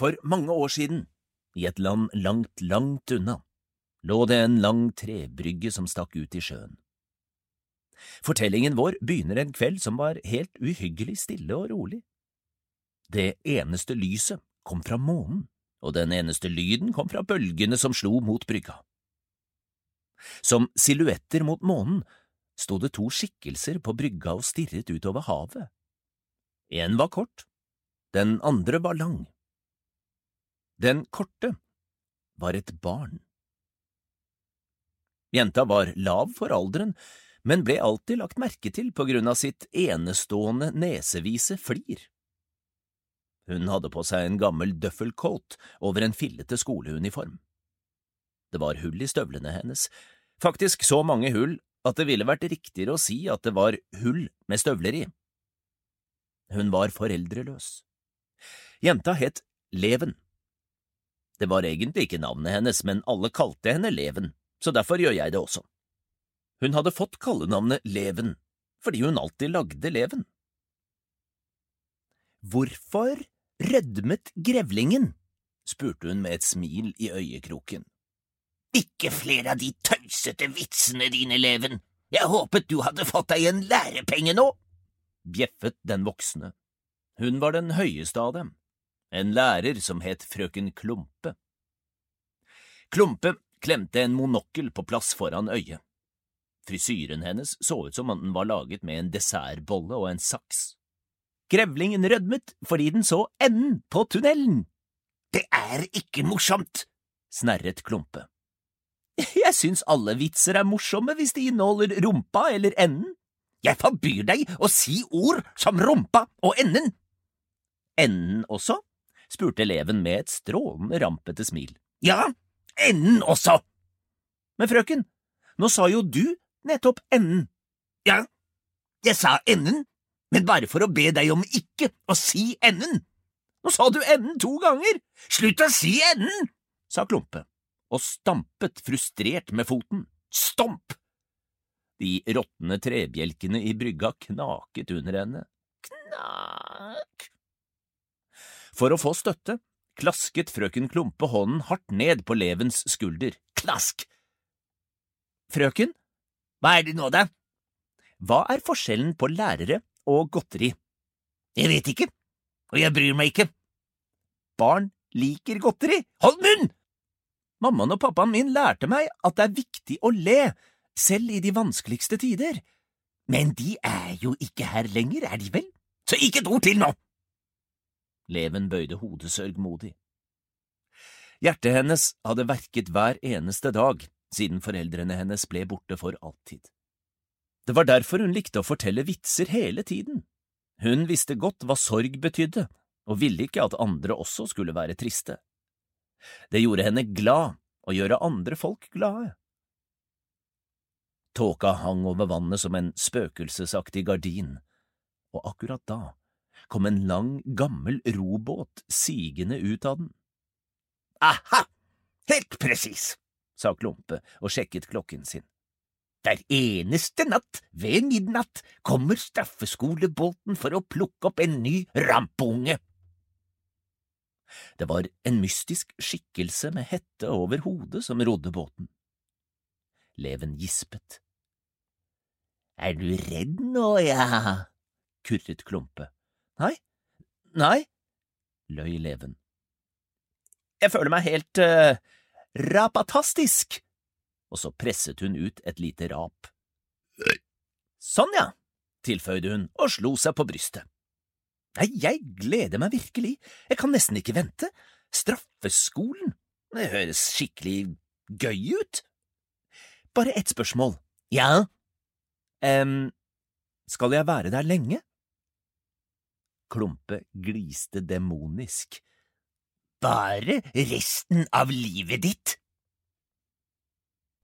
For mange år siden, i et land langt, langt unna, lå det en lang trebrygge som stakk ut i sjøen. Fortellingen vår begynner en kveld som var helt uhyggelig stille og rolig. Det eneste lyset kom fra månen, og den eneste lyden kom fra bølgene som slo mot brygga. Som silhuetter mot månen sto det to skikkelser på brygga og stirret utover havet. En var kort, den andre var lang. Den korte var et barn. Jenta var lav for alderen, men ble alltid lagt merke til på grunn av sitt enestående nesevise flir. Hun hadde på seg en gammel døffelcoat over en fillete skoleuniform. Det var hull i støvlene hennes, faktisk så mange hull at det ville vært riktigere å si at det var hull med støvler i. Hun var foreldreløs. Jenta het Leven. Det var egentlig ikke navnet hennes, men alle kalte henne Leven, så derfor gjør jeg det også. Hun hadde fått kallenavnet Leven fordi hun alltid lagde leven. Hvorfor rødmet grevlingen? spurte hun med et smil i øyekroken. Ikke flere av de tøysete vitsene dine, Leven. Jeg håpet du hadde fått deg en lærepenge nå, bjeffet den voksne. Hun var den høyeste av dem, en lærer som het frøken Klumpe. Klumpe klemte en monokkel på plass foran øyet. Frisyren hennes så ut som om den var laget med en dessertbolle og en saks. Grevlingen rødmet fordi den så enden på tunnelen. Det er ikke morsomt, snerret Klumpe. Jeg syns alle vitser er morsomme hvis de inneholder rumpa eller enden. Jeg forbyr deg å si ord som rumpa og enden. Enden også? Spurte eleven med et strålende rampete smil. Ja, enden også. Men frøken, nå sa jo du nettopp enden. Ja, jeg sa enden, men bare for å be deg om ikke å si enden. Nå sa du enden to ganger. Slutt å si enden, sa Klumpe og stampet frustrert med foten. Stomp! De råtne trebjelkene i brygga knaket under henne. Knak! For å få støtte klasket frøken Klumpe hånden hardt ned på Levens skulder. Klask! Frøken, hva er det nå, da? Hva er forskjellen på lærere og godteri? Jeg vet ikke, og jeg bryr meg ikke. Barn liker godteri. Hold munn! Mammaen og pappaen min lærte meg at det er viktig å le, selv i de vanskeligste tider. Men de er jo ikke her lenger, er de vel? Så ikke et ord til nå! Leven bøyde hodet sørgmodig. Hjertet hennes hadde verket hver eneste dag siden foreldrene hennes ble borte for alltid. Det var derfor hun likte å fortelle vitser hele tiden. Hun visste godt hva sorg betydde, og ville ikke at andre også skulle være triste. Det gjorde henne glad å gjøre andre folk glade. Tåka hang over vannet som en spøkelsesaktig gardin, og akkurat da kom en lang, gammel robåt sigende ut av den. Aha, helt presis, sa Klumpe og sjekket klokken sin. Hver eneste natt ved midnatt kommer straffeskolebåten for å plukke opp en ny rampunge. Det var en mystisk skikkelse med hette over hodet som rodde båten. Leven gispet. Er du redd nå, ja? kurret Klumpe. Nei, nei, løy Leven. Jeg føler meg helt uh, rapatastisk, og så presset hun ut et lite rap. Sånn, ja, tilføyde hun og slo seg på brystet. Nei, jeg gleder meg virkelig, jeg kan nesten ikke vente. Straffeskolen, det høres skikkelig gøy ut. Bare ett spørsmål. Ja? Um, skal jeg være der lenge? Klumpe gliste demonisk. Bare resten av livet ditt?